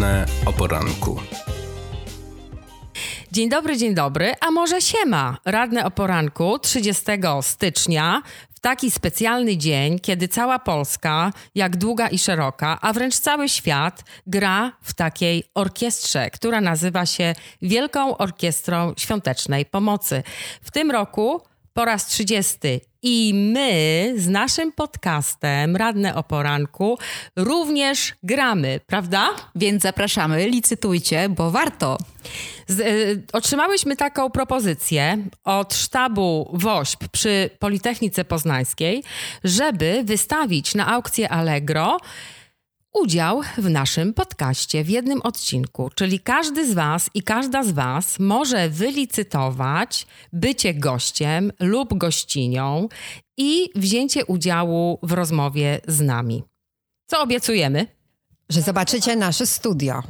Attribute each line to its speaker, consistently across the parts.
Speaker 1: Radne o poranku.
Speaker 2: Dzień dobry, dzień dobry, a może siema. Radne o poranku 30 stycznia w taki specjalny dzień, kiedy cała Polska, jak długa i szeroka, a wręcz cały świat gra w takiej orkiestrze, która nazywa się Wielką Orkiestrą Świątecznej Pomocy. W tym roku po raz 30 i my z naszym podcastem Radne o Poranku również gramy, prawda?
Speaker 3: Więc zapraszamy, licytujcie, bo warto.
Speaker 2: Z, y, otrzymałyśmy taką propozycję od sztabu WOŚP przy Politechnice Poznańskiej, żeby wystawić na aukcję Allegro udział w naszym podcaście w jednym odcinku. Czyli każdy z Was i każda z Was może wylicytować bycie gościem lub gościnią i wzięcie udziału w rozmowie z nami. Co obiecujemy?
Speaker 4: Że zobaczycie nasze studio,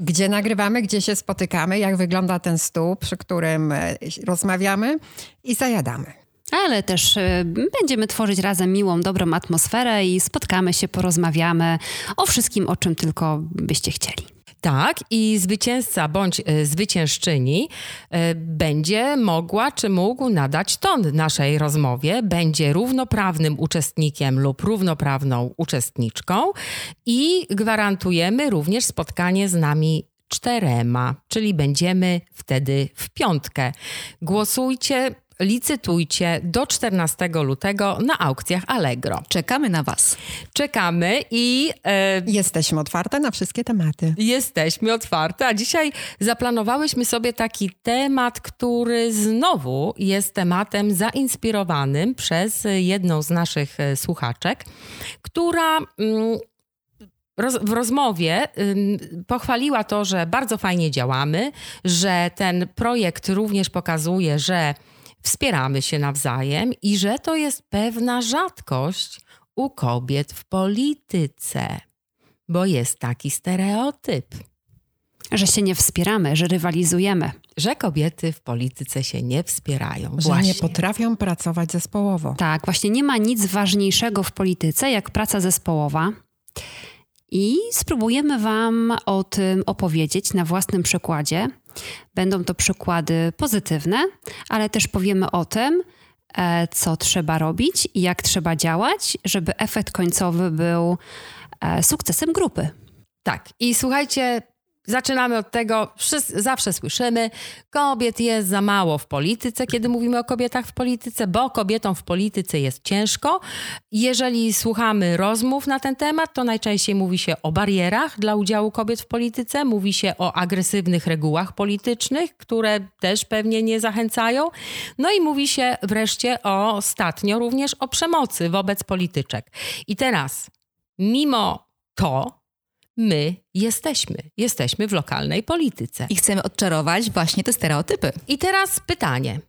Speaker 4: gdzie nagrywamy, gdzie się spotykamy, jak wygląda ten stół, przy którym e, rozmawiamy i zajadamy
Speaker 3: ale też y, będziemy tworzyć razem miłą, dobrą atmosferę i spotkamy się, porozmawiamy o wszystkim, o czym tylko byście chcieli.
Speaker 2: Tak, i zwycięzca bądź y, zwyciężczyni y, będzie mogła czy mógł nadać ton naszej rozmowie, będzie równoprawnym uczestnikiem lub równoprawną uczestniczką i gwarantujemy również spotkanie z nami czterema, czyli będziemy wtedy w piątkę. Głosujcie licytujcie do 14 lutego na aukcjach Allegro.
Speaker 3: Czekamy na Was.
Speaker 2: Czekamy i. E,
Speaker 4: jesteśmy otwarte na wszystkie tematy.
Speaker 2: Jesteśmy otwarte, a dzisiaj zaplanowałyśmy sobie taki temat, który znowu jest tematem zainspirowanym przez jedną z naszych e, słuchaczek, która. Mm, w rozmowie pochwaliła to, że bardzo fajnie działamy, że ten projekt również pokazuje, że wspieramy się nawzajem i że to jest pewna rzadkość u kobiet w polityce, bo jest taki stereotyp.
Speaker 3: Że się nie wspieramy, że rywalizujemy.
Speaker 2: Że kobiety w polityce się nie wspierają.
Speaker 4: Że
Speaker 2: właśnie.
Speaker 4: nie potrafią pracować zespołowo.
Speaker 3: Tak, właśnie nie ma nic ważniejszego w polityce jak praca zespołowa. I spróbujemy Wam o tym opowiedzieć na własnym przykładzie. Będą to przykłady pozytywne, ale też powiemy o tym, e, co trzeba robić i jak trzeba działać, żeby efekt końcowy był e, sukcesem grupy.
Speaker 2: Tak. I słuchajcie, Zaczynamy od tego, zawsze słyszymy, kobiet jest za mało w polityce, kiedy mówimy o kobietach w polityce, bo kobietom w polityce jest ciężko. Jeżeli słuchamy rozmów na ten temat, to najczęściej mówi się o barierach dla udziału kobiet w polityce, mówi się o agresywnych regułach politycznych, które też pewnie nie zachęcają. No i mówi się wreszcie o, ostatnio również o przemocy wobec polityczek. I teraz, mimo to, my jesteśmy. Jesteśmy w lokalnej polityce.
Speaker 3: I chcemy odczarować właśnie te stereotypy.
Speaker 2: I teraz pytanie.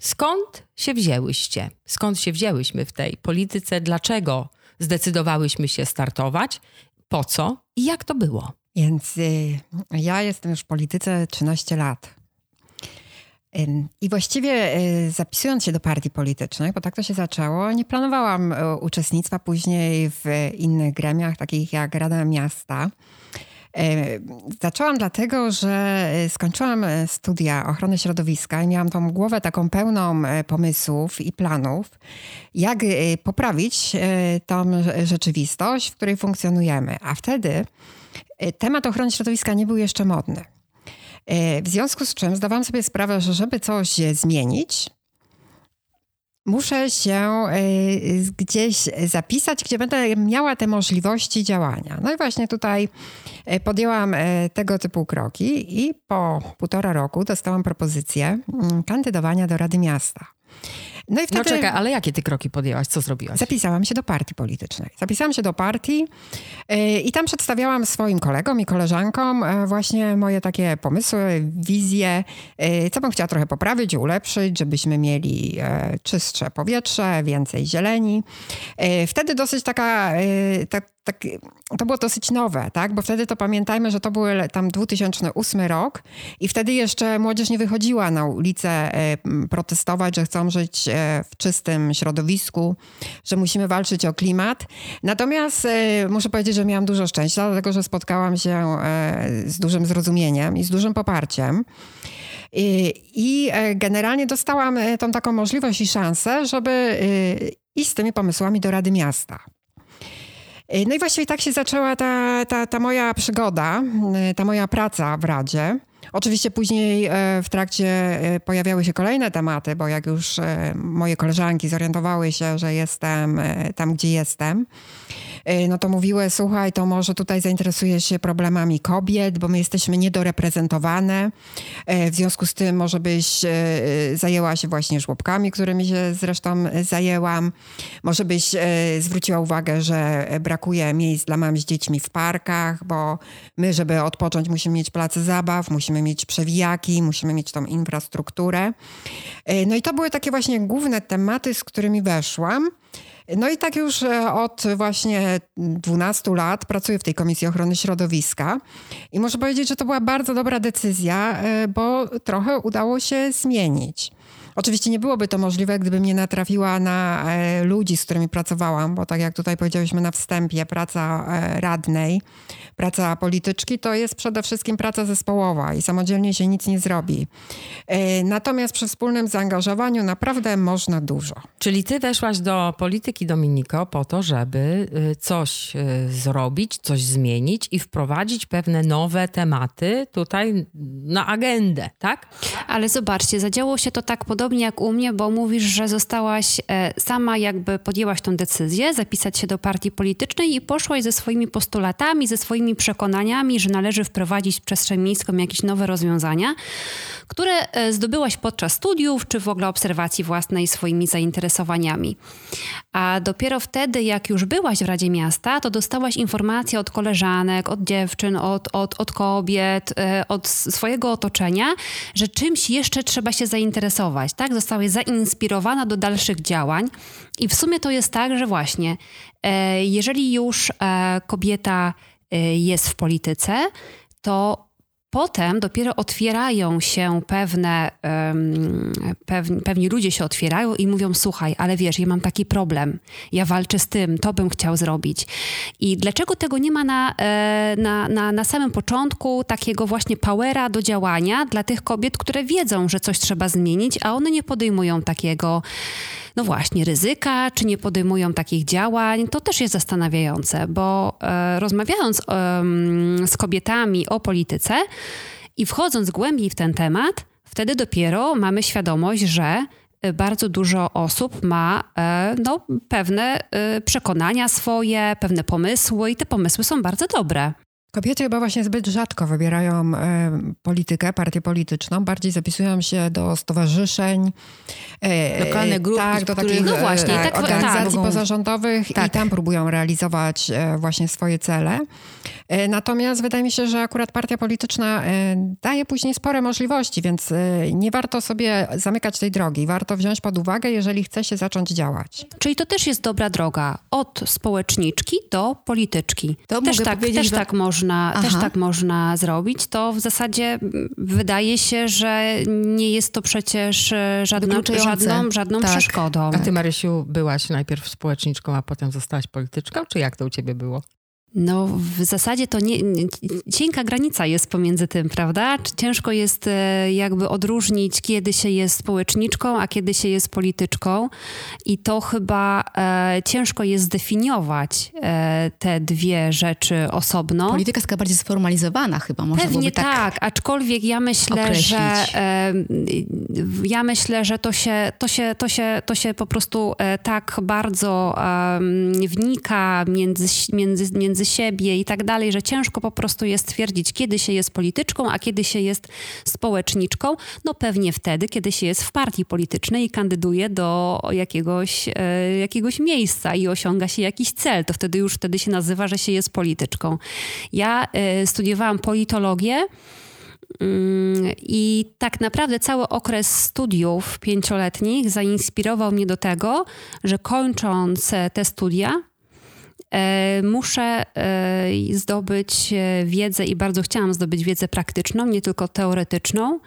Speaker 2: Skąd się wzięłyście? Skąd się wzięłyśmy w tej polityce? Dlaczego zdecydowałyśmy się startować? Po co i jak to było?
Speaker 4: Więc y, ja jestem już w polityce 13 lat. I właściwie y, zapisując się do partii politycznych, bo tak to się zaczęło, nie planowałam y, uczestnictwa później w innych gremiach, takich jak Rada Miasta. Zaczęłam dlatego, że skończyłam studia ochrony środowiska i miałam tą głowę taką pełną pomysłów i planów, jak poprawić tą rzeczywistość, w której funkcjonujemy. A wtedy temat ochrony środowiska nie był jeszcze modny. E, w związku z czym zdawałam sobie sprawę, że żeby coś zmienić, muszę się e, gdzieś zapisać, gdzie będę miała te możliwości działania. No i właśnie tutaj e, podjęłam tego typu kroki i po półtora roku dostałam propozycję mm, kandydowania do Rady Miasta.
Speaker 2: No i wtedy... No czekaj, ale jakie ty kroki podjęłaś? Co zrobiłaś?
Speaker 4: Zapisałam się do partii politycznej. Zapisałam się do partii yy, i tam przedstawiałam swoim kolegom i koleżankom yy, właśnie moje takie pomysły, wizje, yy, co bym chciała trochę poprawić, ulepszyć, żebyśmy mieli czystsze powietrze, więcej zieleni. Wtedy dosyć taka, tak, tak, to było dosyć nowe, tak? Bo wtedy to pamiętajmy, że to był tam 2008 rok i wtedy jeszcze młodzież nie wychodziła na ulicę e, protestować, że chcą żyć e, w czystym środowisku, że musimy walczyć o klimat. Natomiast e, muszę powiedzieć, że miałam dużo szczęścia, dlatego że spotkałam się z dużym zrozumieniem i z dużym poparciem. I generalnie dostałam tą taką możliwość i szansę, żeby iść z tymi pomysłami do Rady Miasta. Y, no i właściwie tak się zaczęła ta, ta, ta moja przygoda, y, ta moja praca w Radzie. Oczywiście później e, w trakcie e, pojawiały się kolejne tematy, bo jak już e, moje koleżanki zorientowały się, że jestem tam, gdzie jestem, no to mówiły, słuchaj, to może tutaj zainteresujesz się problemami kobiet, bo my jesteśmy niedoreprezentowane. W związku z tym może byś zajęła się właśnie żłobkami, którymi się zresztą zajęłam. Może byś zwróciła uwagę, że brakuje miejsc dla mam z dziećmi w parkach, bo my, żeby odpocząć, musimy mieć place zabaw, musimy mieć przewijaki, musimy mieć tą infrastrukturę. E, no i to były takie właśnie główne tematy, z którymi weszłam. No i tak już e, od właśnie 12 lat pracuję w tej Komisji Ochrony Środowiska i muszę powiedzieć, że to była bardzo dobra decyzja, e, bo trochę udało się zmienić. Oczywiście nie byłoby to możliwe, gdybym nie natrafiła na ludzi, z którymi pracowałam, bo tak jak tutaj powiedziałyśmy na wstępie, praca radnej praca polityczki to jest przede wszystkim praca zespołowa i samodzielnie się nic nie zrobi. E, natomiast przy wspólnym zaangażowaniu naprawdę można dużo.
Speaker 2: Czyli ty weszłaś do polityki, Dominiko, po to, żeby y, coś y, zrobić, coś zmienić i wprowadzić pewne nowe tematy tutaj na agendę, tak?
Speaker 3: Ale zobaczcie, zadziało się to tak podobnie jak u mnie, bo mówisz, że zostałaś e, sama jakby podjęłaś tą decyzję, zapisać się do partii politycznej i poszłaś ze swoimi postulatami, ze swoimi swoimi przekonaniami, że należy wprowadzić w przestrzeń miejską jakieś nowe rozwiązania, które e, zdobyłaś podczas studiów czy w ogóle obserwacji własnej swoimi zainteresowaniami. A dopiero wtedy, jak już byłaś w Radzie Miasta, to dostałaś informacje od koleżanek, od dziewczyn, od, od, od kobiet, e, od swojego otoczenia, że czymś jeszcze trzeba się zainteresować. Tak? Zostałaś zainspirowana do dalszych działań. I w sumie to jest tak, że właśnie, e, jeżeli już kobieta Y, jest w polityce, to potem dopiero otwierają się pewne, pewni, ludzie się otwierają i mówią: Słuchaj, ale wiesz, ja mam taki problem, ja walczę z tym, to bym chciał zrobić. I dlaczego tego nie ma na, e, na, na, na samym początku takiego właśnie powera do działania dla tych kobiet, które wiedzą, że coś trzeba zmienić, a one nie podejmują takiego no właśnie, ryzyka, czy nie podejmują takich działań, to też jest zastanawiające, bo e, rozmawiając z kobietami o polityce i wchodząc głębiej w ten temat, wtedy dopiero mamy świadomość, że e, bardzo dużo osób ma e, no, pewne e, przekonania swoje, pewne pomysły i te pomysły są bardzo dobre.
Speaker 4: Kobiety chyba właśnie zbyt rzadko wybierają e, politykę, partię polityczną, bardziej zapisują się do stowarzyszeń,
Speaker 2: e, lokalne grupy,
Speaker 4: tak, do takich no właśnie, tak, tak, organizacji tak, pozarządowych tak. i tam próbują realizować e, właśnie swoje cele. E, natomiast wydaje mi się, że akurat partia polityczna e, daje później spore możliwości, więc e, nie warto sobie zamykać tej drogi. Warto wziąć pod uwagę, jeżeli chce się zacząć działać.
Speaker 3: Czyli to też jest dobra droga. Od społeczniczki do polityczki. To też tak, też że... tak można, też tak można zrobić. To w zasadzie wydaje się, że nie jest to przecież żadna, żadną, żadną tak. przeszkodą.
Speaker 2: A ty, Marysiu, byłaś najpierw społeczniczką, a potem zostałaś polityczką? Czy jak to u ciebie było?
Speaker 3: No, w zasadzie to nie, nie, cienka granica jest pomiędzy tym, prawda? Ciężko jest e, jakby odróżnić, kiedy się jest społeczniczką, a kiedy się jest polityczką. I to chyba e, ciężko jest zdefiniować e, te dwie rzeczy osobno.
Speaker 1: Polityka jest bardziej sformalizowana chyba, można
Speaker 3: Pewnie
Speaker 1: tak,
Speaker 3: tak, aczkolwiek ja myślę, określić. że e, ja myślę, że to się, to się, to się, to się po prostu e, tak bardzo wnika między, między, między między siebie i tak dalej, że ciężko po prostu jest stwierdzić, kiedy się jest polityczką, a kiedy się jest społeczniczką. No pewnie wtedy, kiedy się jest w partii politycznej i kandyduje do jakiegoś, e, jakiegoś miejsca i osiąga się jakiś cel, to wtedy już wtedy się nazywa, że się jest polityczką. Ja e, studiowałam politologię. Mm, I tak naprawdę cały okres studiów pięcioletnich zainspirował mnie do tego, że kończąc te studia, e, muszę e, zdobyć e, wiedzę i bardzo chciałam zdobyć wiedzę praktyczną, nie tylko teoretyczną.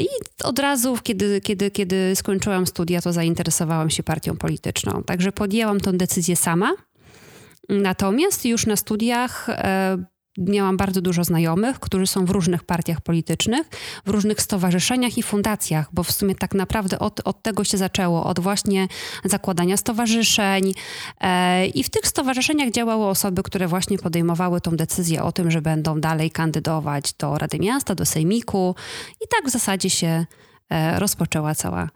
Speaker 3: I od razu, kiedy, kiedy, kiedy skończyłam studia, to zainteresowałam się partią polityczną. Także podjęłam tę decyzję sama. Natomiast już na studiach miałam bardzo dużo znajomych, którzy są w różnych partiach politycznych, w różnych stowarzyszeniach i fundacjach, bo w sumie tak naprawdę od, od tego się zaczęło, od właśnie zakładania stowarzyszeń. E, I w tych stowarzyszeniach działały osoby, które właśnie podejmowały tą decyzję o tym, że będą dalej kandydować do Rady Miasta, do Sejmiku. I tak w zasadzie się e, rozpoczęła cała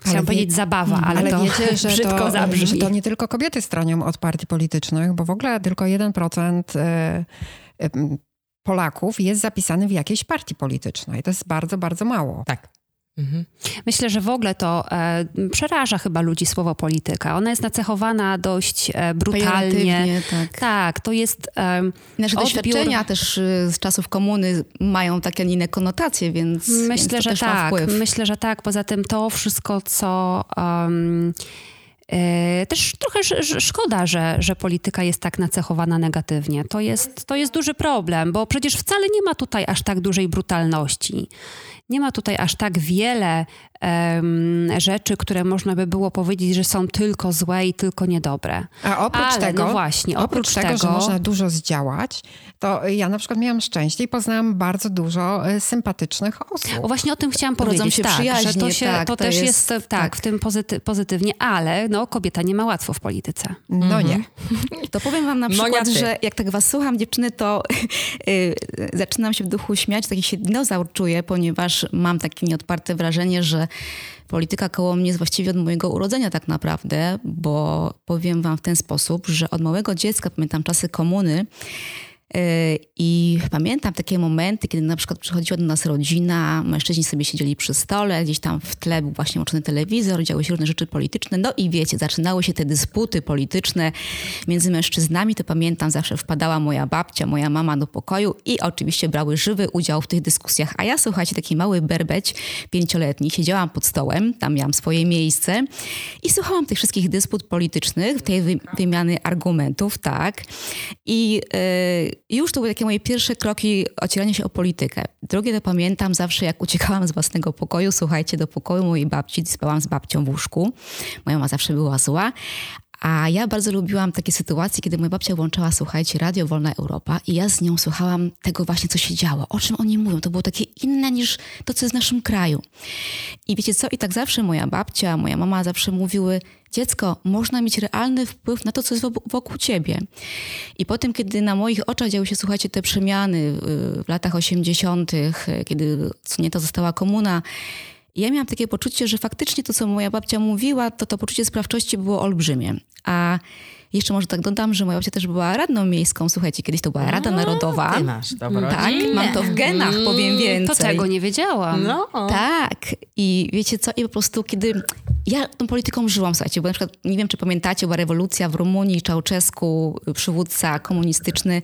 Speaker 3: chciałam wie, powiedzieć zabawa, ale, ale to wiecie, że brzydko to, zabrzmi.
Speaker 4: że to nie tylko kobiety stronią od partii politycznych, bo w ogóle tylko 1% e, e, Polaków jest zapisany w jakiejś partii politycznej. To jest bardzo, bardzo mało.
Speaker 2: Tak. Mhm.
Speaker 3: Myślę, że w ogóle to e, przeraża chyba ludzi słowo polityka. Ona jest nacechowana dość e, brutalnie.
Speaker 1: Tak.
Speaker 3: tak, to jest. E,
Speaker 1: Nasze odbiór... doświadczenia też y, z czasów komuny mają takie inne konotacje, więc.
Speaker 3: Myślę,
Speaker 1: więc
Speaker 3: że tak. Myślę, że tak. Poza tym to wszystko, co. Um, też trochę szkoda, że, że polityka jest tak nacechowana negatywnie. To jest, to jest duży problem, bo przecież wcale nie ma tutaj aż tak dużej brutalności nie ma tutaj aż tak wiele rzeczy, które można by było powiedzieć, że są tylko złe i tylko niedobre.
Speaker 4: A oprócz Ale, tego, no właśnie, oprócz, oprócz tego, tego, że można dużo zdziałać, to ja na przykład miałam szczęście i poznałam bardzo dużo e, sympatycznych osób.
Speaker 3: O, właśnie o tym chciałam powiedzieć, się tak, że to, się, tak, to, to też jest, jest tak, tak, w tym pozyty pozytywnie, ale no, kobieta nie ma łatwo w polityce.
Speaker 4: No mhm. nie.
Speaker 1: To powiem wam na przykład, że jak tak was słucham, dziewczyny, to yy, zaczynam się w duchu śmiać, taki się dinozaur czuję, ponieważ mam takie nieodparte wrażenie, że polityka koło mnie jest właściwie od mojego urodzenia tak naprawdę, bo powiem wam w ten sposób, że od małego dziecka, pamiętam czasy komuny, I pamiętam takie momenty, kiedy na przykład przychodziła do nas rodzina, mężczyźni sobie siedzieli przy stole, gdzieś tam w tle był właśnie łączony telewizor, działy się różne rzeczy polityczne. No i wiecie, zaczynały się te dysputy polityczne między mężczyznami. To pamiętam, zawsze wpadała moja babcia, moja mama do pokoju i oczywiście brały żywy udział w tych dyskusjach. A ja, słuchajcie, taki mały berbeć, pięcioletni, siedziałam pod stołem, tam miałam swoje miejsce i słuchałam tych wszystkich dysput politycznych, tej wymiany argumentów, tak. I yy, już to były takie moje pierwsze kroki ocierania się o politykę. Drugie to pamiętam zawsze, jak uciekałam z własnego pokoju, słuchajcie, do pokoju mojej babci, spałam z babcią w łóżku. Moja mama zawsze była zła, a ja bardzo lubiłam takie sytuacje, kiedy moja babcia włączała, słuchajcie, Radio Wolna Europa i ja z nią słuchałam tego właśnie, co się działo, o czym oni mówią. To było takie inne niż to, co jest w naszym kraju. I wiecie co? I tak zawsze moja babcia, moja mama zawsze mówiły, dziecko, można mieć realny wpływ na to, co jest wokół ciebie. I potem, kiedy na moich oczach działy się, słuchajcie, te przemiany w latach 80., kiedy nie to została komuna, ja miałam takie poczucie, że faktycznie to, co moja babcia mówiła, to to poczucie sprawczości było olbrzymie. A jeszcze może tak dodam, że moja babcia też była radną miejską. Słuchajcie, kiedyś to była Rada Narodowa.
Speaker 2: Ty masz,
Speaker 1: dobra. Tak, mam to w genach, powiem mm, więcej.
Speaker 3: To tego nie wiedziałam.
Speaker 1: No. Tak. I wiecie co? I po prostu, kiedy ja tą polityką żyłam, słuchajcie, bo na przykład, nie wiem, czy pamiętacie, była rewolucja w Rumunii, Czałczesku, przywódca komunistyczny.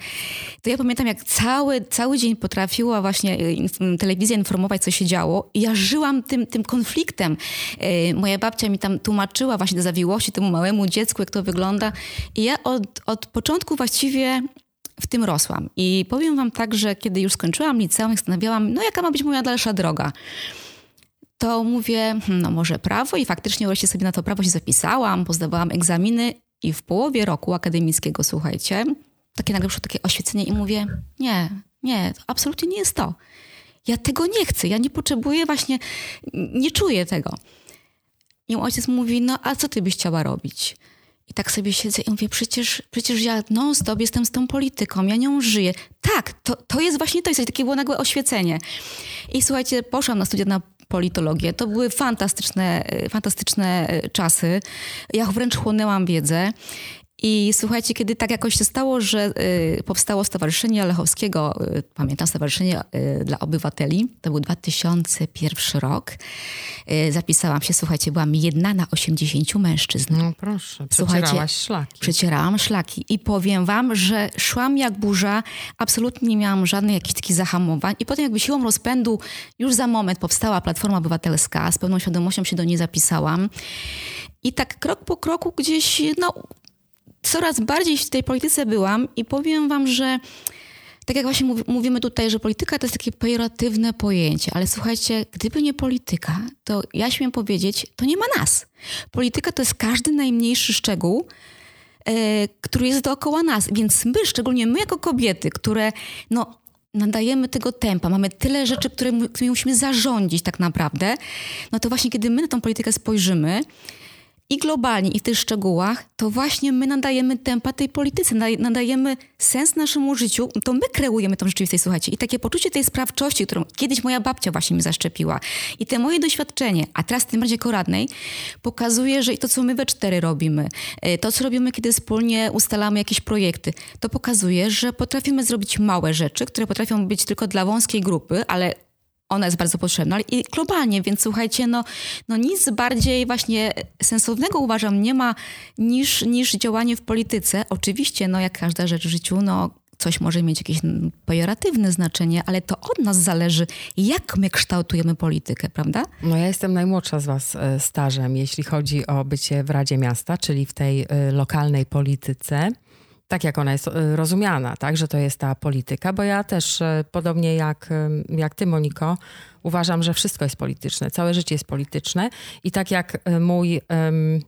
Speaker 1: To ja pamiętam, jak cały, cały dzień potrafiła właśnie y, telewizja informować, co się działo. I ja żyłam tym, tym konfliktem. Y, moja babcia mi tam tłumaczyła właśnie do zawiłości temu małemu dziecku, jak to wygląda. I ja od, od początku właściwie w tym rosłam. I powiem wam tak, że kiedy już skończyłam liceum, zastanawiałam, no jaka ma być moja dalsza droga. To mówię, hmm, no może prawo i faktycznie wreszcie sobie na to prawo się zapisałam, pozdawałam egzaminy i w połowie roku akademickiego, słuchajcie, takie nagle przyszło takie oświecenie i mówię, nie, nie, to absolutnie nie jest to. Ja tego nie chcę, ja nie potrzebuję właśnie, nie czuję tego. I ojciec mówi, no a co ty byś chciała robić? I tak sobie siedzę i mówię, przecież, przecież ja non-stop jestem z tą polityką, ja nią żyję. Tak, to, to jest właśnie to, jest takie było nagłe oświecenie. I słuchajcie, poszłam na studia na politologię. To były fantastyczne, fantastyczne czasy. Ja wręcz chłonęłam wiedzę i słuchajcie, kiedy tak jakoś się stało, że y, powstało Stowarzyszenie Lechowskiego, y, pamiętam Stowarzyszenie y, dla Obywateli, to był 2001 rok. Y, zapisałam się, słuchajcie, byłam jedna na 80 mężczyzn.
Speaker 2: No proszę, przecierałaś szlaki.
Speaker 1: Przecierałam szlaki i powiem wam, że szłam jak burza, absolutnie nie miałam żadnych jakichś takich zahamowań i potem jakby siłą rozpędu już za moment powstała Platforma Obywatelska, z pełną świadomością się do niej zapisałam. I tak krok po kroku gdzieś, no coraz bardziej w tej polityce byłam i powiem wam, że tak jak właśnie mówimy tutaj, że polityka to jest takie pejoratywne pojęcie, ale słuchajcie, gdyby nie polityka, to ja śmiem powiedzieć, to nie ma nas. Polityka to jest każdy najmniejszy szczegół, e, który jest dookoła nas. Więc my, szczególnie my jako kobiety, które no, nadajemy tego tempa, mamy tyle rzeczy, które, którymi musimy zarządzić tak naprawdę, no to właśnie kiedy my na tą politykę spojrzymy, i globalnie, i w tych szczegółach, to właśnie my nadajemy tempa tej polityce, nadajemy sens naszemu życiu, to my kreujemy tą rzeczywistość, słuchajcie. I takie poczucie tej sprawczości, którą kiedyś moja babcia właśnie mi zaszczepiła i te moje doświadczenie, a teraz tym bardziej koradnej, pokazuje, że i to, co my we cztery robimy, e, to, co robimy, kiedy wspólnie ustalamy jakieś projekty, to pokazuje, że potrafimy zrobić małe rzeczy, które potrafią być tylko dla wąskiej grupy, ale ona jest bardzo potrzebna i globalnie, więc słuchajcie, no, no nic bardziej właśnie sensownego uważam nie ma niż, niż działanie w polityce. Oczywiście, no jak każda rzecz w życiu, no coś może mieć jakieś pejoratywne znaczenie, ale to od nas zależy, jak my kształtujemy politykę, prawda?
Speaker 2: No ja jestem najmłodsza z was e, stażem, jeśli chodzi o bycie w Radzie Miasta, czyli w tej e, lokalnej polityce tak jak ona jest e, rozumiana, tak, że to jest ta polityka, bo ja też, e, podobnie jak, e, jak ty, Moniko, uważam, że wszystko jest polityczne, całe życie jest polityczne i tak jak mój um,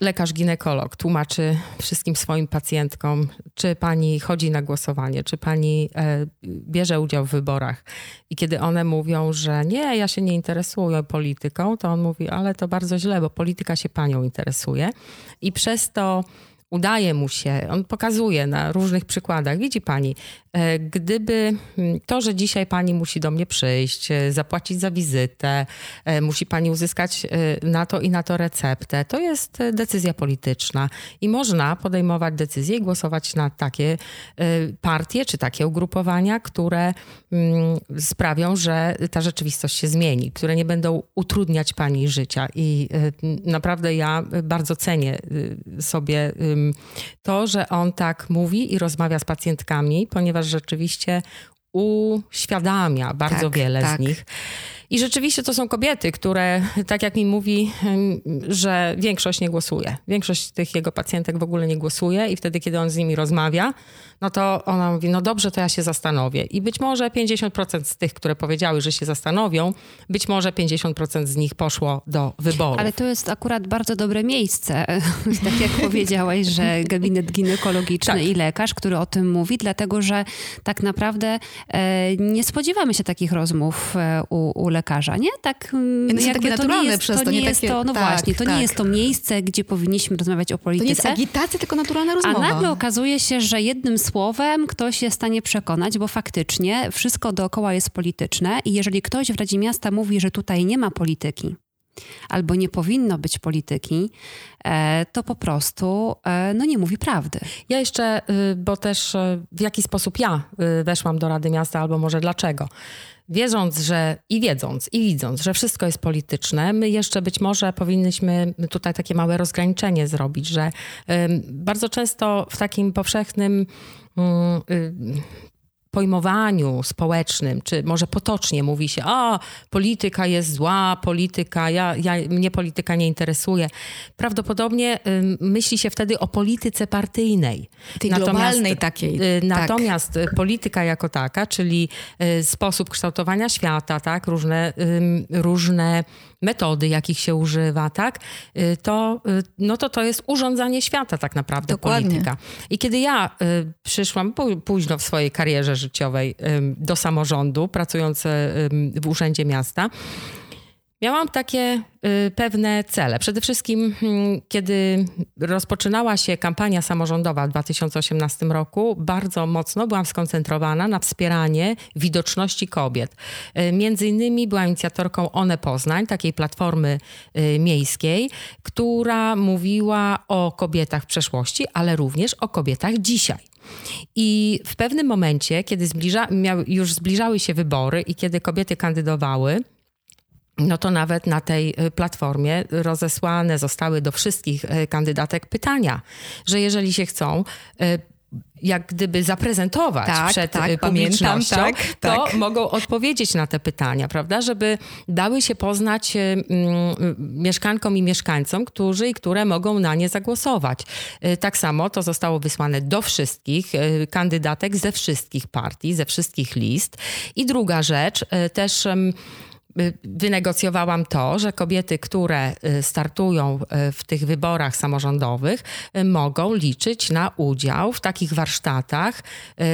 Speaker 2: lekarz ginekolog tłumaczy wszystkim swoim pacjentkom, czy pani chodzi na głosowanie, czy pani e, bierze udział w wyborach. I kiedy one mówią, że nie, ja się nie interesuję polityką, to on mówi, ale to bardzo źle, bo polityka się panią interesuje. I przez to udaje mu się, on pokazuje na różnych przykładach. Widzi pani, gdyby mm, to, że dzisiaj pani musi do mnie przyjść, e, zapłacić za wizytę, e, musi pani uzyskać na to i na to receptę, to jest decyzja polityczna i można podejmować decyzje i głosować na takie partie czy takie ugrupowania, które mm, sprawią, że ta rzeczywistość się zmieni, które nie będą utrudniać pani życia. I naprawdę ja bardzo cenię sobie to, że on tak mówi i rozmawia z pacjentkami, ponieważ rzeczywiście uświadamia bardzo tak, wiele tak. z nich. I rzeczywiście to są kobiety, które, tak jak mi mówi, że większość nie głosuje. Większość tych jego pacjentek w ogóle nie głosuje i wtedy, kiedy on z nimi rozmawia, no to ona mówi, no dobrze, to ja się zastanowię. I być może 50% z tych, które powiedziały, że się zastanowią, być może 50% z nich poszło do wyboru.
Speaker 3: Ale to jest akurat bardzo dobre miejsce, tak jak powiedziałeś, że gabinet ginekologiczny tak. i lekarz, który o tym mówi, dlatego że tak naprawdę e, nie spodziewamy się takich rozmów e, u, u lekarza, nie? Tak
Speaker 1: jakby takie to nie jest, przez to,
Speaker 3: to
Speaker 1: nie,
Speaker 3: jest takie, to, no tak, właśnie, to tak. nie jest to miejsce, gdzie powinniśmy rozmawiać o polityce. To
Speaker 1: nie jest agitacja, tylko naturalna rozmowa.
Speaker 3: A nagle okazuje się, że jednym słowem ktoś jest w stanie przekonać, bo faktycznie wszystko dookoła jest polityczne i jeżeli ktoś w Radzie Miasta mówi, że tutaj nie ma polityki, albo nie powinno być polityki, e, to po prostu e, no nie mówi prawdy.
Speaker 2: Ja jeszcze, y, bo też y, w jaki sposób ja y, weszłam do Rady Miasta, albo może dlaczego. Wierząc, że i wiedząc, i widząc, że wszystko jest polityczne, my jeszcze być może powinniśmy tutaj takie małe rozgraniczenie zrobić, że bardzo często w takim powszechnym mm, pojmowaniu społecznym, czy może potocznie mówi się, a polityka jest zła, polityka, ja, ja, mnie polityka nie interesuje. Prawdopodobnie y, myśli się wtedy o polityce partyjnej.
Speaker 1: Tej natomiast, globalnej takiej.
Speaker 2: Y, natomiast tak. polityka jako taka, czyli y, sposób kształtowania świata, tak, różne, różne metody, jakich się używa, tak, y, to, y, no to to jest urządzanie świata tak naprawdę, Dokładnie. polityka. I kiedy ja y, przyszłam późno w swojej karierze życiowej do samorządu, pracując w Urzędzie Miasta, Miałam takie y, pewne cele. Przede wszystkim, y, kiedy rozpoczynała się kampania samorządowa w 2018 roku, bardzo mocno byłam skoncentrowana na wspieranie widoczności kobiet. Y, między innymi byłam inicjatorką One Poznań, takiej platformy y, miejskiej, która mówiła o kobietach w przeszłości, ale również o kobietach dzisiaj. I w pewnym momencie, kiedy zbliża, miały, już zbliżały się wybory i kiedy kobiety kandydowały, no to nawet na tej y, platformie rozesłane zostały do wszystkich y, kandydatek pytania, że jeżeli się chcą y, jak gdyby zaprezentować tak, przed tak, publicznością, pamiętam, tak, to tak. mogą odpowiedzieć na te pytania, prawda? Żeby dały się poznać mm, mieszkankom i mieszkańcom, którzy i które mogą na nie zagłosować. Tak samo to zostało wysłane do wszystkich kandydatek ze wszystkich partii, ze wszystkich list. I druga rzecz, też wynegocjowałam to, że kobiety, które y, startują y, w tych wyborach samorządowych, mogą liczyć na udział w takich warsztatach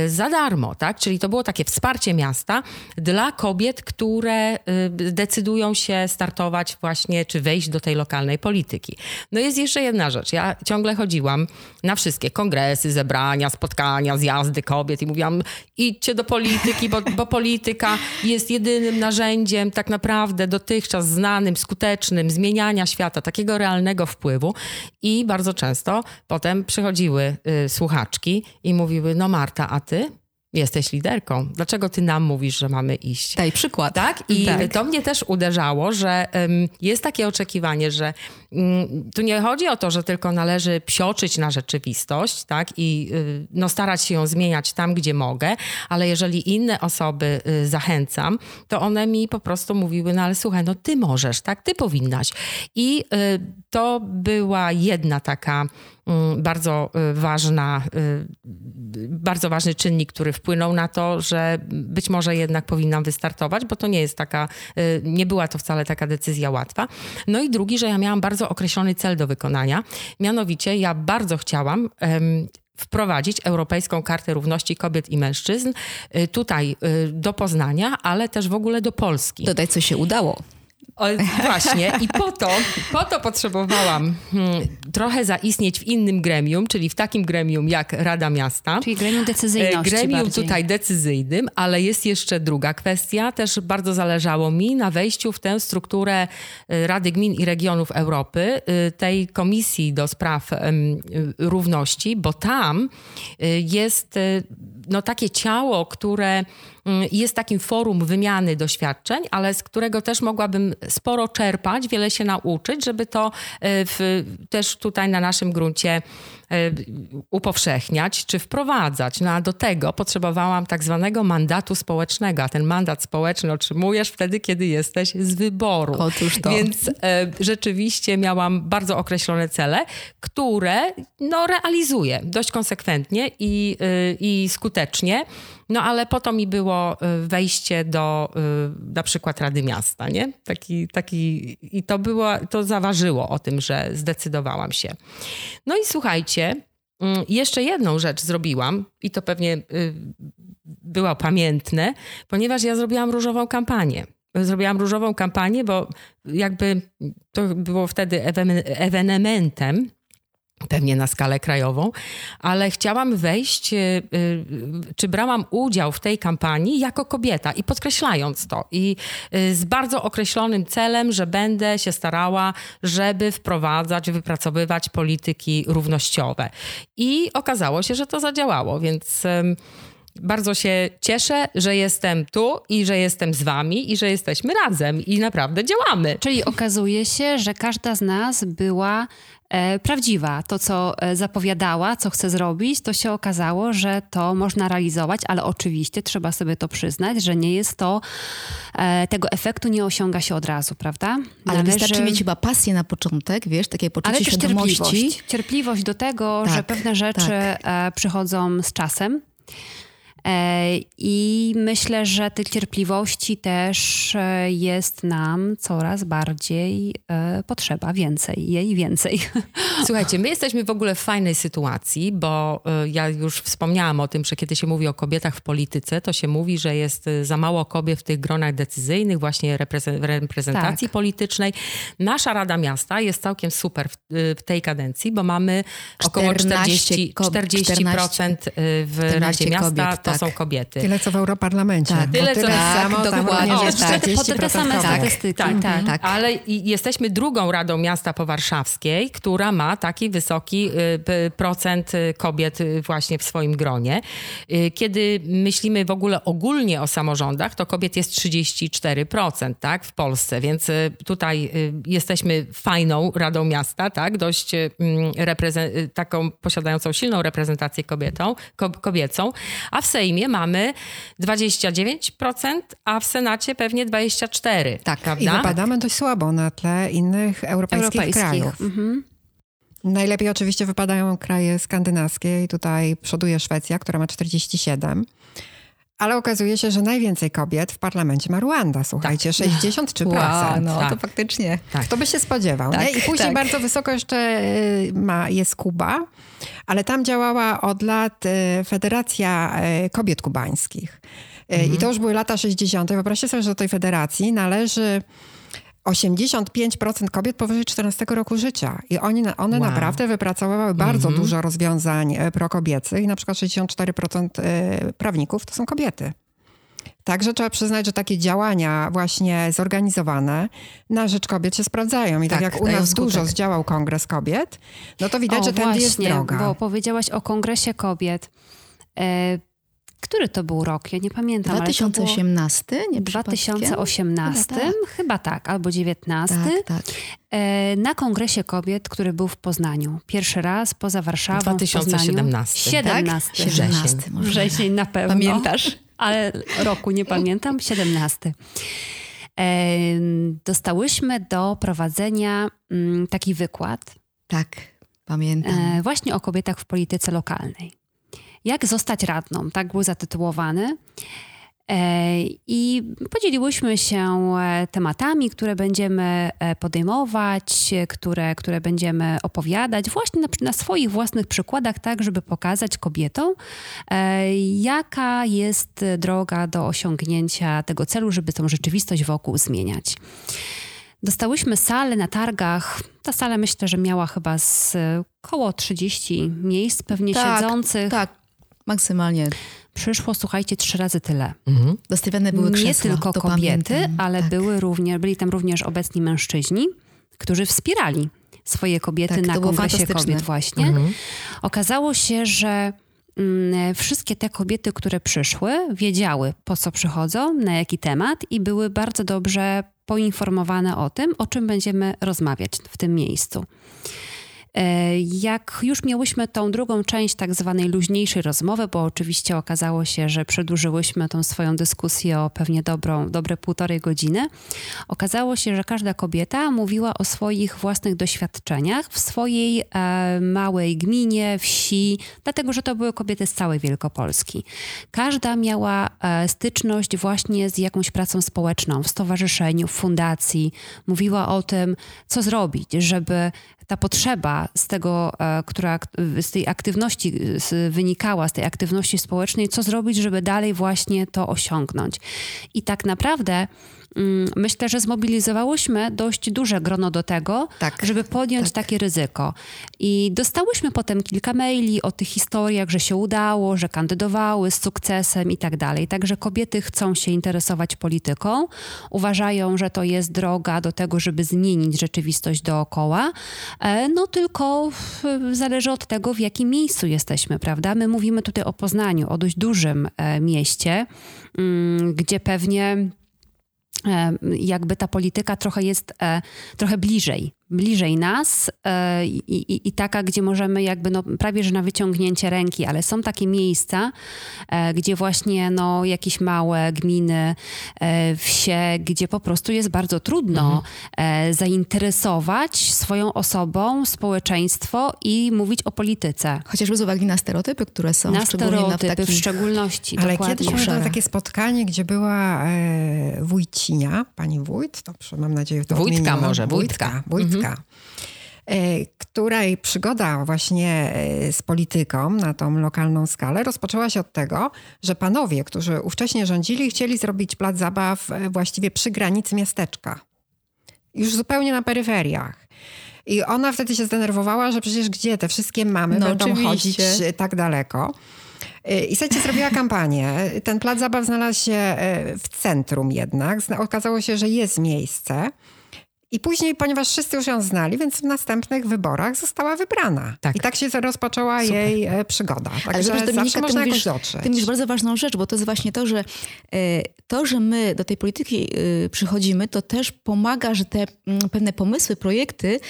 Speaker 2: za darmo, tak? Czyli to było takie wsparcie miasta dla kobiet, które decydują się startować właśnie, czy wejść do tej lokalnej polityki. No jest jeszcze jedna rzecz. Ja ciągle chodziłam na wszystkie kongresy, zebrania, spotkania, zjazdy kobiet i mówiłam, idźcie do polityki, bo, bo polityka jest jedynym narzędziem tak naprawdę dotychczas znanym, skutecznym zmieniania świata, takiego realnego wpływu. I bardzo często potem przychodziły y, słuchaczki i mówiły: No, Marta, a ty? Jesteś liderką. Dlaczego ty nam mówisz, że mamy iść?
Speaker 1: Daj przykład.
Speaker 2: Tak? I tak. to mnie też uderzało, że um, jest takie oczekiwanie, że um, tu nie chodzi o to, że tylko należy psioczyć na rzeczywistość, tak? I y, no, starać się ją zmieniać tam, gdzie mogę, ale jeżeli inne osoby y, zachęcam, to one mi po prostu mówiły, no ale słuchaj, no ty możesz, tak? Ty powinnaś. I y, to była jedna taka bardzo y, ważna, y, bardzo ważny czynnik, który wpłynął na to, że być może jednak powinnam wystartować, bo to nie jest taka, y, nie była to wcale taka decyzja łatwa. No i drugi, że ja miałam bardzo określony cel do wykonania. Mianowicie ja bardzo chciałam wprowadzić Europejską Kartę Równości Kobiet i Mężczyzn tutaj do Poznania, ale też w ogóle do Polski.
Speaker 1: Dodaj, co się udało.
Speaker 2: O, właśnie i po to, po to potrzebowałam hmm, trochę zaistnieć w innym gremium, czyli w takim gremium jak Rada Miasta.
Speaker 3: Czyli gremium decyzyjności
Speaker 2: Gremium
Speaker 3: bardziej.
Speaker 2: tutaj decyzyjnym, ale jest jeszcze druga kwestia. Też bardzo zależało mi na wejściu w tę strukturę y, Rady Gmin i Regionów Europy, y, tej komisji do spraw równości, bo tam jest no, takie ciało, które jest takim forum wymiany doświadczeń, ale z którego też mogłabym sporo czerpać, wiele się nauczyć, żeby to e, w, też tutaj na naszym gruncie E, upowszechniać czy wprowadzać. No a do tego potrzebowałam tak zwanego mandatu społecznego, a ten mandat społeczny otrzymujesz wtedy, kiedy jesteś z wyboru.
Speaker 1: Otóż to.
Speaker 2: Więc e, rzeczywiście miałam bardzo określone cele, które no, realizuję dość konsekwentnie i, e, i skutecznie. No ale po to mi było wejście do na przykład Rady Miasta, nie? Taki, taki, I to było, to zaważyło o tym, że zdecydowałam się. No i słuchajcie, Mm, jeszcze jedną rzecz zrobiłam i to pewnie y, było pamiętne, ponieważ ja zrobiłam różową kampanię. Zrobiłam różową kampanię, bo jakby to było wtedy ewenementem pewnie na skalę krajową, ale chciałam wejść, y, y, czy brałam udział w tej kampanii jako kobieta i podkreślając to i y, z bardzo określonym celem, że będę się starała, żeby wprowadzać, wypracowywać polityki równościowe. I okazało się, że to zadziałało, więc bardzo się cieszę, że jestem tu i że jestem z wami i że jesteśmy razem i naprawdę działamy.
Speaker 3: Czyli okazuje się, że każda z nas była e, prawdziwa. To, co e, zapowiadała, co chce zrobić, to się okazało, że to można realizować, ale oczywiście trzeba sobie to przyznać, że nie jest to, e, tego efektu nie osiąga się od razu, prawda?
Speaker 1: Ale Należy... wystarczy mieć chyba pasję na początek, wiesz, takie poczucie ale świadomości.
Speaker 3: Cierpliwość. cierpliwość do tego, tak, że pewne rzeczy tak. E, przychodzą z czasem. E, I myślę, że tej cierpliwości też e, jest nam coraz bardziej e, potrzeba, więcej, jej więcej.
Speaker 2: Słuchajcie, my jesteśmy w ogóle w fajnej sytuacji, bo ja już wspomniałam o tym, że kiedy się mówi o kobietach w polityce, to się mówi, że jest za mało kobiet w tych gronach decyzyjnych, właśnie reprezentacji tak. politycznej. Nasza Rada Miasta jest całkiem super w, w tej kadencji, bo mamy około 40%, 40 w Radzie Miasta. To tak. są kobiety.
Speaker 4: Tyle co w Europarlamencie. Tak,
Speaker 2: tyle, co,
Speaker 4: tyle
Speaker 2: samo,
Speaker 4: tak, tam dokładnie. O,
Speaker 3: tak. Te, te same statystyki. Tak, tak,
Speaker 2: tak. Ale jesteśmy drugą Radą Miasta Powarszawskiej, która ma taki wysoki y, procent y, kobiet y, właśnie w swoim gronie. Kiedy myślimy w ogóle ogólnie o samorządach, to kobiet jest 34% tak, w Polsce, więc tutaj jesteśmy fajną Radą Miasta, tak, dość taką posiadającą silną reprezentację kobietą, kobiecą, a w Sejmie mamy 29%, a w Senacie pewnie 24%.
Speaker 4: Tak, prawda? I wypadamy dość słabo na tle innych europejskich, europejskich. krajów. Mhm. Najlepiej oczywiście wypadają kraje skandynawskie i tutaj przoduje Szwecja, która ma 47. Ale okazuje się, że najwięcej kobiet w parlamencie ma Ruanda, słuchajcie, tak. 63%. Wow,
Speaker 1: no tak. to faktycznie.
Speaker 4: Tak. Kto by się spodziewał, tak, nie? I później tak. bardzo wysoko jeszcze y, ma, jest Kuba, ale tam działała od lat y, Federacja y, Kobiet Kubańskich. Mhm. I to już były lata 60. Wyobraźcie sobie, że do tej federacji należy 85% kobiet powyżej 14 roku życia. I oni, one wow. naprawdę wypracowały bardzo mm -hmm. dużo rozwiązań e, prokobiecych. I na przykład 64% e, prawników to są kobiety. Także trzeba przyznać, że takie działania właśnie zorganizowane na rzecz kobiet się sprawdzają. I tak, tak jak u nas dużo zdziałał Kongres Kobiet, no to widać, o, że tędy jest droga.
Speaker 3: bo powiedziałaś o Kongresie Kobiet. Który to był rok? Ja nie pamiętam.
Speaker 1: 2018? Nie
Speaker 3: 2018, chyba tak. chyba tak, albo 19. Tak, tak. E, na Kongresie Kobiet, który był w Poznaniu. Pierwszy raz poza Warszawą.
Speaker 2: 2017.
Speaker 3: 17.
Speaker 1: Tak? 17.
Speaker 3: Wrzesień na pewno.
Speaker 1: Pamiętasz?
Speaker 3: Ale roku nie pamiętam. 17. E, dostałyśmy do prowadzenia mm, taki wykład.
Speaker 1: Tak, pamiętam. E,
Speaker 3: właśnie o kobietach w polityce lokalnej. Jak zostać radną? Tak był zatytułowany. E, I podzieliłyśmy się e, tematami, które będziemy e, podejmować, które, które będziemy opowiadać właśnie na, na, swoich własnych przykładach, tak, żeby pokazać kobietom, jaka jest droga do osiągnięcia tego celu, żeby tą rzeczywistość wokół zmieniać. Dostałyśmy salę na targach. Ta sala myślę, że miała chyba z około 30 miejsc pewnie tak, siedzących.
Speaker 1: Tak, maksymalnie.
Speaker 3: Przyszło, słuchajcie, trzy razy tyle.
Speaker 1: Mhm. Dostawiane były krzesła,
Speaker 3: Nie tylko kobiety, pamiętam. ale tak. były również, byli tam również obecni mężczyźni, którzy wspierali swoje kobiety tak, na kongresie kobiet właśnie. Mhm. Okazało się, że mm, wszystkie te kobiety, które przyszły, wiedziały po co przychodzą, na jaki temat i były bardzo dobrze poinformowane o tym, o czym będziemy rozmawiać w tym miejscu. E, jak już miałyśmy tą drugą część tak zwanej luźniejszej rozmowy, bo oczywiście okazało się, że przedłużyłyśmy tą swoją dyskusję o pewnie dobrą, dobre półtorej godziny, okazało się, że każda kobieta mówiła o swoich własnych doświadczeniach w swojej e, małej gminie, wsi, dlatego że to były kobiety z całej Wielkopolski. Każda miała e, styczność właśnie z jakąś pracą społeczną, w stowarzyszeniu, w fundacji. Mówiła o tym, co zrobić, żeby ta potrzeba z tego, e, która z tej aktywności wynikała, z tej aktywności społecznej, co zrobić, żeby dalej właśnie to osiągnąć. I tak naprawdę myślę, że zmobilizowałyśmy dość duże grono do tego, tak, żeby podjąć tak. takie ryzyko. I dostałyśmy potem kilka maili o tych historiach, że się udało, że kandydowały z sukcesem i tak dalej. Także kobiety chcą się interesować polityką, uważają, że to jest droga do tego, żeby zmienić rzeczywistość dookoła. E, no tylko zależy od tego, w jakim miejscu jesteśmy, prawda? My mówimy tutaj o Poznaniu, o dość dużym e, mieście, mm, gdzie pewnie jakby ta polityka trochę jest e, trochę bliżej bliżej nas e, i, i, i, taka, gdzie możemy jakby no, prawie że na wyciągnięcie ręki, ale są takie miejsca, e, gdzie właśnie no, jakieś małe gminy, e, wsie, gdzie po prostu jest bardzo trudno mhm. zainteresować swoją osobą społeczeństwo i mówić o polityce.
Speaker 1: Chociażby z uwagi na stereotypy, które są.
Speaker 3: Na stereotypy na takich... w szczególności.
Speaker 4: Ale kiedyś pamiętam takie spotkanie, gdzie była e, wójcinia, pani wójt, to mam nadzieję, to
Speaker 2: Wójtka może,
Speaker 4: wójtka. Wójtka, Mhm. E, której przygoda właśnie e, z polityką na tą lokalną skalę rozpoczęła się od tego, że panowie, którzy ówcześnie rządzili, chcieli zrobić plac zabaw e, właściwie przy granicy miasteczka. Już zupełnie na peryferiach. I ona wtedy się zdenerwowała, że przecież gdzie te wszystkie mamy no, będą oczywiście. chodzić tak daleko. I słuchajcie, zrobiła kampanię. Ten plac zabaw znalazł się w centrum jednak. Okazało się, że jest miejsce. I później, ponieważ wszyscy już ją znali, więc w następnych wyborach została wybrana. Tak. I tak się rozpoczęła Super. jej e, przygoda. Także Ale zobacz, zawsze można jakoś dotrzeć.
Speaker 1: Ty mówisz bardzo ważną rzecz, bo to jest właśnie to, że e, to, że my do tej polityki e, przychodzimy, to też pomaga, że te mm, pewne pomysły, projekty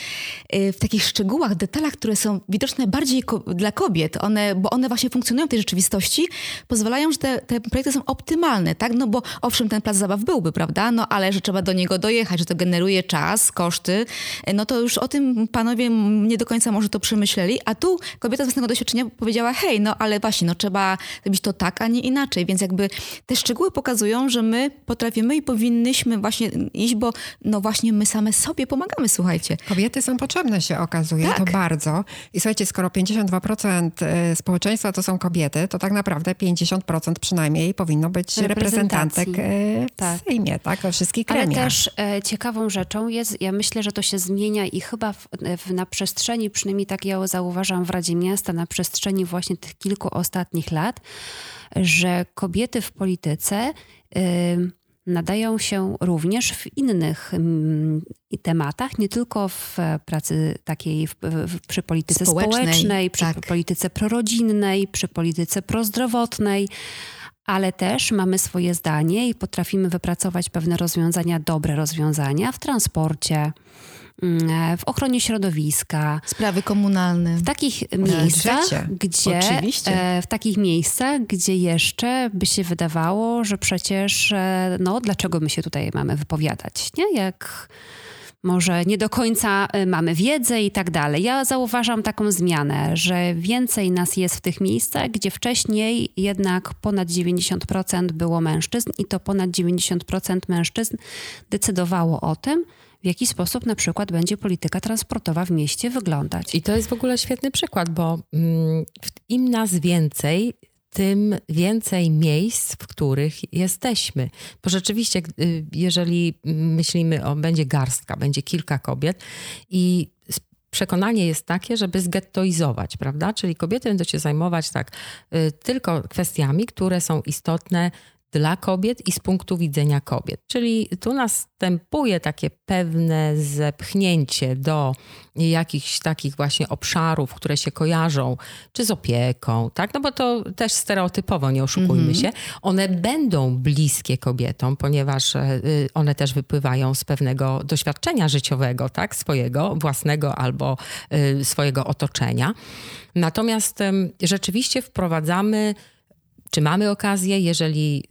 Speaker 1: w takich szczegółach, detalach, które są widoczne bardziej dla kobiet, one, bo one właśnie funkcjonują w tej rzeczywistości, pozwalają, że te, te projekty są optymalne, tak? No bo owszem, ten plac zabaw byłby, prawda? No ale że trzeba do niego dojechać, że to generuje czas, czas, koszty, no to już o tym panowie nie do końca może to przemyśleli, a tu kobieta z własnego doświadczenia powiedziała, hej, no ale właśnie, no trzeba zrobić to tak, a nie inaczej, więc jakby te szczegóły pokazują, że my potrafimy i powinnyśmy właśnie iść, bo no właśnie my same sobie pomagamy, słuchajcie.
Speaker 4: Kobiety są potrzebne się okazuje, tak. to bardzo. I słuchajcie, skoro 52% e, społeczeństwa to są kobiety, to tak naprawdę 50% przynajmniej powinno być reprezentantek e, w tak. Sejmie, tak? We wszystkich kremiach.
Speaker 3: Ale też e, ciekawą rzeczą jest jest, ja myślę, że to się zmienia i chyba w, w, na przestrzeni, przynajmniej tak ja zauważam w Radzie Miasta, na przestrzeni właśnie tych kilku ostatnich lat, że kobiety w polityce y, nadają się również w innych y, tematach, nie tylko w pracy takiej, w, w, przy polityce społecznej, społecznej przy tak. polityce prorodzinnej, przy polityce prozdrowotnej ale też mamy swoje zdanie i potrafimy wypracować pewne rozwiązania, dobre rozwiązania w transporcie, mm, w ochronie środowiska.
Speaker 1: Sprawy komunalne.
Speaker 3: W takich miejscach, gdzie e, w takich miejscach, gdzie jeszcze by się wydawało, że przecież e, no dlaczego my się tutaj mamy wypowiadać, nie? Jak może nie do końca y, mamy wiedzę i tak dalej. Ja zauważam taką zmianę, że więcej nas jest w tych miejscach, gdzie wcześniej jednak ponad 90% było mężczyzn i to ponad 90% mężczyzn decydowało o tym, w jaki sposób na przykład będzie polityka transportowa w mieście wyglądać.
Speaker 2: I to jest w ogóle świetny przykład, bo mm, im nas więcej, tym więcej miejsc, w których jesteśmy. Bo rzeczywiście, y, jeżeli myślimy o, będzie garstka, będzie kilka kobiet i przekonanie jest takie, żeby zgettoizować, prawda? Czyli kobiety będą się zajmować tak y, tylko kwestiami, które są istotne dla kobiet i z punktu widzenia kobiet. Czyli tu następuje takie pewne zepchnięcie do jakichś takich właśnie obszarów, które się kojarzą, czy z opieką, tak? No bo to też stereotypowo, nie oszukujmy mm -hmm. się. One będą bliskie kobietom, ponieważ e, one też wypływają z pewnego doświadczenia życiowego, tak? Swojego, własnego albo e, swojego otoczenia. Natomiast rzeczywiście wprowadzamy czy mamy okazję, jeżeli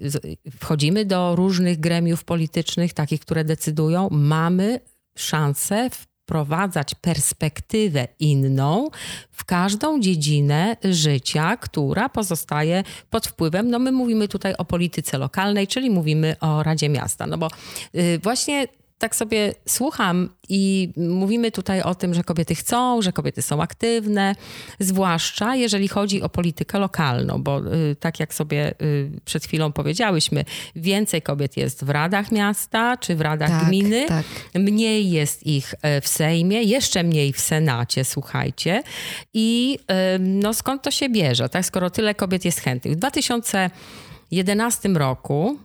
Speaker 2: wchodzimy do różnych gremiów politycznych, takich, które decydują, mamy szansę wprowadzać perspektywę inną w każdą dziedzinę życia, która pozostaje pod wpływem, no my mówimy tutaj o polityce lokalnej, czyli mówimy o Radzie Miasta, no bo y, właśnie tak sobie słucham i mówimy tutaj o tym, że kobiety chcą, że kobiety są aktywne, zwłaszcza jeżeli chodzi o politykę lokalną, bo y, tak jak sobie y, przed chwilą powiedziałyśmy, więcej kobiet jest w radach miasta czy w radach tak, gminy, tak. mniej jest ich e, w Sejmie, jeszcze mniej w Senacie, słuchajcie. I no skąd to się bierze, tak, skoro tyle kobiet jest chętnych? W 2011 roku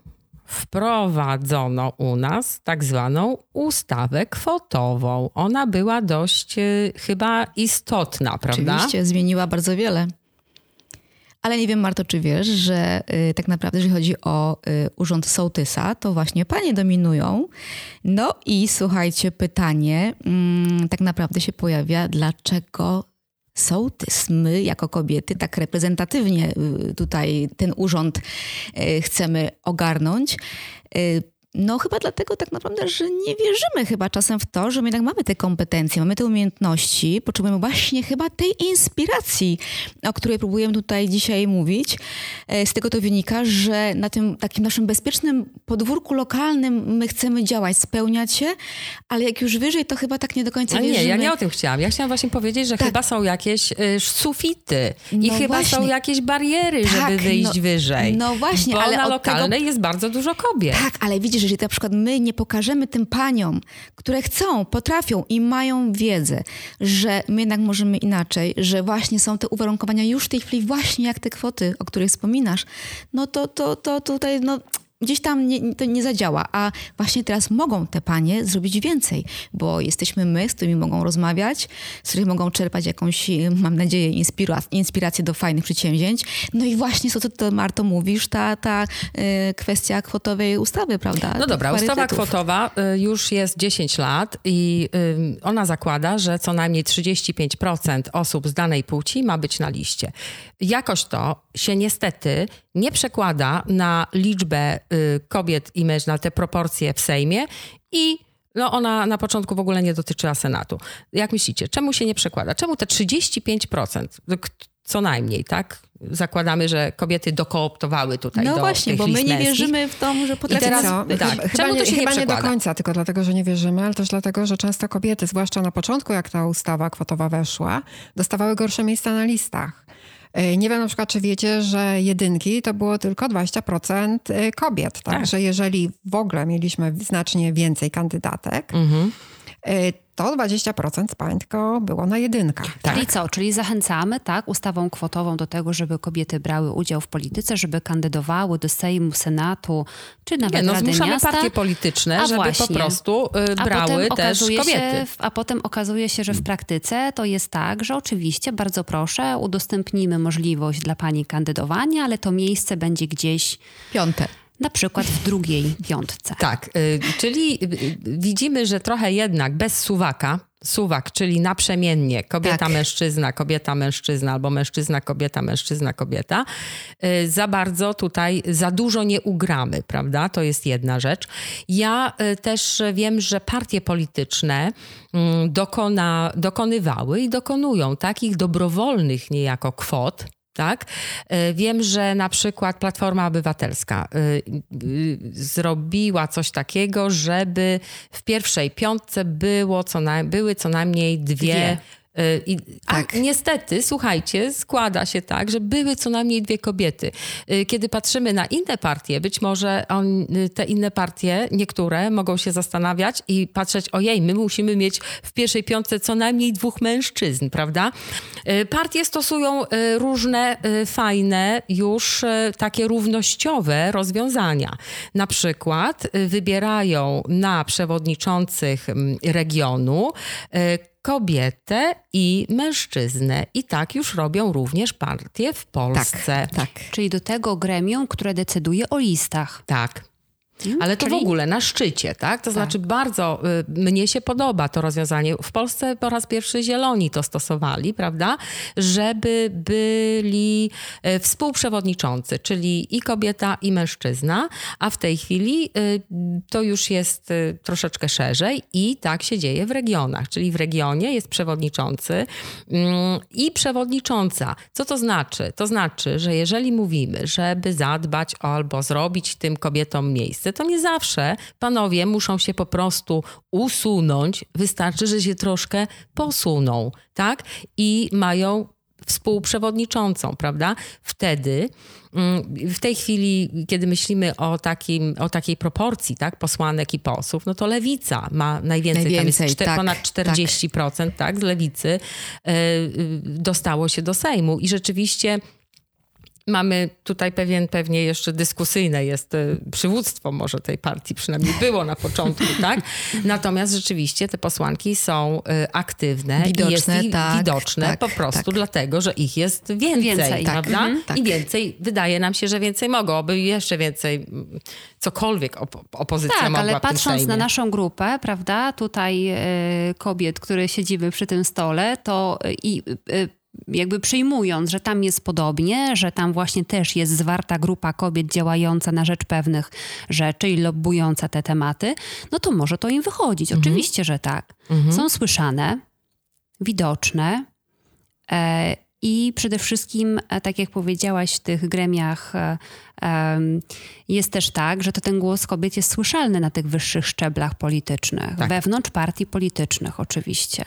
Speaker 2: wprowadzono u nas tak zwaną ustawę kwotową. Ona była dość y, chyba istotna, prawda?
Speaker 1: Oczywiście, zmieniła bardzo wiele. Ale nie wiem, Marto, czy wiesz, że y, tak naprawdę, jeżeli chodzi o y, urząd sołtysa, to właśnie panie dominują. No i słuchajcie, pytanie y, tak naprawdę się pojawia, dlaczego sołtys, my jako kobiety tak reprezentatywnie y, tutaj ten urząd y, chcemy ogarnąć. No chyba dlatego tak naprawdę, że nie wierzymy chyba czasem w to, że my jednak mamy te kompetencje, mamy te umiejętności, potrzebujemy właśnie chyba tej inspiracji, o której próbujemy tutaj dzisiaj mówić. E, z tego to wynika, że na tym takim naszym bezpiecznym podwórku lokalnym my chcemy działać, spełniać się, ale jak już wyżej, to chyba tak nie do końca wierzymy.
Speaker 2: Nie, ja nie o tym chciałam. Ja chciałam właśnie powiedzieć, że tak. chyba są jakieś y, sufity i no chyba właśnie. są jakieś bariery, tak, żeby wyjść
Speaker 1: no,
Speaker 2: wyżej.
Speaker 1: No właśnie, ale
Speaker 2: na lokalnej tego... jest bardzo dużo kobiet.
Speaker 1: Tak, ale widzisz, jeżeli na przykład my nie pokażemy tym paniom, które chcą, potrafią i mają wiedzę, że my jednak możemy inaczej, że właśnie są te uwarunkowania już w tej chwili właśnie jak te kwoty, o których wspominasz, no to, to, to tutaj no, gdzieś tam nie, to nie zadziała. A właśnie teraz mogą te panie zrobić więcej, bo jesteśmy my, z którymi mogą rozmawiać, z których mogą czerpać jakąś, mam nadzieję, inspirację do fajnych przedsięwzięć. No i właśnie, co ty, Marto, mówisz, ta, ta y, kwestia kwotowej ustawy, prawda?
Speaker 2: No dobra, ustawa kwotowa y, już jest 10 lat i y, ona zakłada, że co najmniej 35% osób z danej płci ma być na liście. Jakoś to się niestety nie przekłada na liczbę y, kobiet i mężczyzn, na te proporcje w Sejmie i no ona na początku w ogóle nie dotyczyła Senatu. Jak myślicie, czemu się nie przekłada? Czemu te 35%, co najmniej, tak? Zakładamy, że kobiety dokooptowały tutaj
Speaker 1: no
Speaker 2: do
Speaker 1: właśnie, bo my nie wierzymy w to, że potrafią...
Speaker 4: teraz,
Speaker 2: tak.
Speaker 4: Chyba,
Speaker 2: Czemu
Speaker 4: nie,
Speaker 2: to się
Speaker 4: chyba
Speaker 2: nie
Speaker 4: nie do końca, tylko dlatego, że nie wierzymy, ale też dlatego, że często kobiety, zwłaszcza na początku, jak ta ustawa kwotowa weszła, dostawały gorsze miejsca na listach. E, Nie wiem na przykład, czy wiecie, że jedynki to było tylko 20% kobiet. Tak?
Speaker 2: Tak.
Speaker 4: Że jeżeli w ogóle mieliśmy znacznie więcej kandydatek,
Speaker 2: Mhm.
Speaker 4: To 20% z pań tylko było na jedynkach.
Speaker 2: Tak.
Speaker 3: Czyli co? Czyli zachęcamy, tak, ustawą kwotową do tego, żeby kobiety brały udział w polityce, żeby kandydowały do Sejmu, Senatu, czy nawet
Speaker 2: Nie, no
Speaker 3: Rady
Speaker 2: zmuszamy
Speaker 3: Miasta.
Speaker 2: partie polityczne,
Speaker 3: A
Speaker 2: żeby
Speaker 3: właśnie.
Speaker 2: po prostu y,
Speaker 3: A
Speaker 2: brały
Speaker 3: potem
Speaker 2: też
Speaker 3: okazuje
Speaker 2: kobiety.
Speaker 3: Się, a potem okazuje się, że w praktyce to jest tak, że oczywiście, bardzo proszę, udostępnimy możliwość dla pani kandydowania, ale to miejsce będzie gdzieś
Speaker 1: Piąte.
Speaker 3: Na przykład w drugiej piątce.
Speaker 2: Tak, y, czyli y, y, widzimy, że trochę jednak bez suwaka, suwak, czyli naprzemiennie kobieta,
Speaker 1: Tak.
Speaker 2: mężczyzna, kobieta, mężczyzna albo mężczyzna, kobieta, mężczyzna, kobieta, y, za bardzo tutaj, za dużo nie ugramy, prawda? To jest jedna rzecz. Ja y, też wiem, że partie polityczne mm, dokona, dokonywały i dokonują takich dobrowolnych niejako kwot, tak? E, Wiem, że na przykład Platforma Obywatelska y, y, zrobiła coś takiego, żeby w pierwszej piątce było co na, były co najmniej dwie.
Speaker 1: Dwie.
Speaker 2: Y, I,
Speaker 1: Tak.
Speaker 2: A niestety, słuchajcie, składa się tak, że były co najmniej dwie kobiety. Y, Kiedy patrzymy na inne partie, być może on, y, te inne partie, niektóre mogą się zastanawiać i patrzeć, ojej, my musimy mieć w pierwszej piątce co najmniej dwóch mężczyzn, prawda? Partie stosują różne fajne, już takie równościowe rozwiązania. Na przykład wybierają na przewodniczących mm, regionu kobietę i mężczyznę. I tak już robią również partie w Polsce.
Speaker 1: Tak.
Speaker 3: Czyli do tego gremium, które decyduje o listach.
Speaker 2: Tak. Ale to w ogóle na szczycie, tak? To znaczy bardzo y, mnie się podoba to rozwiązanie. W Polsce po raz pierwszy zieloni to stosowali, prawda? Żeby byli y, współprzewodniczący, czyli i kobieta, i mężczyzna, a w tej chwili y, to już jest y, troszeczkę szerzej i tak się dzieje w regionach, czyli w regionie jest przewodniczący mm, i przewodnicząca. Co to znaczy? To znaczy, że jeżeli mówimy, żeby zadbać albo zrobić tym kobietom miejsce, to nie zawsze panowie muszą się po prostu usunąć. Wystarczy, że się troszkę posuną, tak? I mają współprzewodniczącą, prawda? Wtedy, mm, w tej chwili, kiedy myślimy o, takim, o takiej proporcji tak, posłanek i posłów, no to lewica ma najwięcej,
Speaker 1: Najwięcej,
Speaker 2: tam
Speaker 1: tak,
Speaker 2: ponad 40% tak. z lewicy e, y, dostało się do Sejmu. I rzeczywiście Mamy tutaj pewien, pewnie jeszcze dyskusyjne jest e, przywództwo może tej partii, przynajmniej było na początku, tak? Natomiast rzeczywiście te posłanki są e, aktywne
Speaker 1: Widoczne,
Speaker 2: i jest
Speaker 1: tak,
Speaker 2: widoczne
Speaker 1: tak,
Speaker 2: po prostu
Speaker 1: tak.
Speaker 2: dlatego, że ich jest więcej,
Speaker 3: Więcej, tak.
Speaker 2: prawda?
Speaker 1: Mhm, tak.
Speaker 2: I więcej, wydaje nam się, że więcej mogą, by jeszcze więcej cokolwiek op- opozycja
Speaker 3: Tak,
Speaker 2: mogła
Speaker 3: ale patrząc na naszą grupę, prawda, tutaj e, kobiet, które siedzimy przy tym stole, to i e, jakby przyjmując, że tam jest podobnie, że tam właśnie też jest zwarta grupa kobiet działająca na rzecz pewnych rzeczy i lobbująca te tematy, no to może to im wychodzić. Oczywiście, że tak. Są słyszane, widoczne e, i przede wszystkim, e, tak jak powiedziałaś, w tych gremiach e, jest też tak, że to ten głos kobiet jest słyszalny na tych wyższych szczeblach politycznych,
Speaker 2: Tak.
Speaker 3: wewnątrz partii politycznych oczywiście.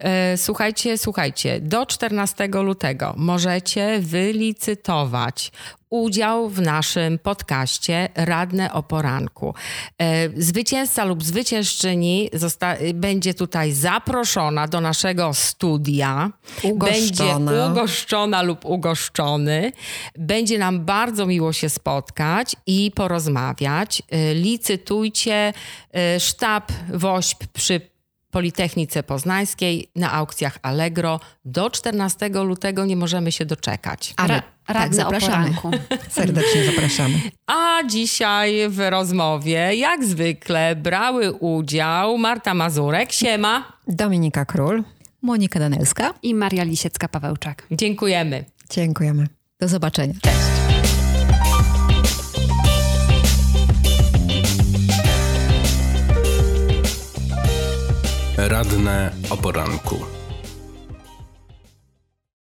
Speaker 2: E, słuchajcie, słuchajcie, do 14 lutego możecie wylicytować udział w naszym podcaście Radne o poranku. E, zwycięzca lub zwyciężczyni będzie tutaj zaproszona do naszego studia.
Speaker 4: Ugoszczona.
Speaker 2: Będzie ugoszczona lub ugoszczony. Będzie nam bardzo miło się spotkać i porozmawiać. E, licytujcie sztab WOŚP przy Politechnice Poznańskiej na aukcjach Allegro. Do 14 lutego nie możemy się doczekać.
Speaker 3: Ale Ra tak, zapraszamy.
Speaker 4: Serdecznie zapraszamy.
Speaker 2: A dzisiaj w rozmowie, jak zwykle, brały udział Marta Mazurek, siema.
Speaker 4: Dominika Król.
Speaker 1: Monika Danelska.
Speaker 3: I Maria Lisiecka-Pawełczak.
Speaker 2: Dziękujemy.
Speaker 4: Dziękujemy.
Speaker 1: Do zobaczenia. Cześć.
Speaker 5: Radne o poranku.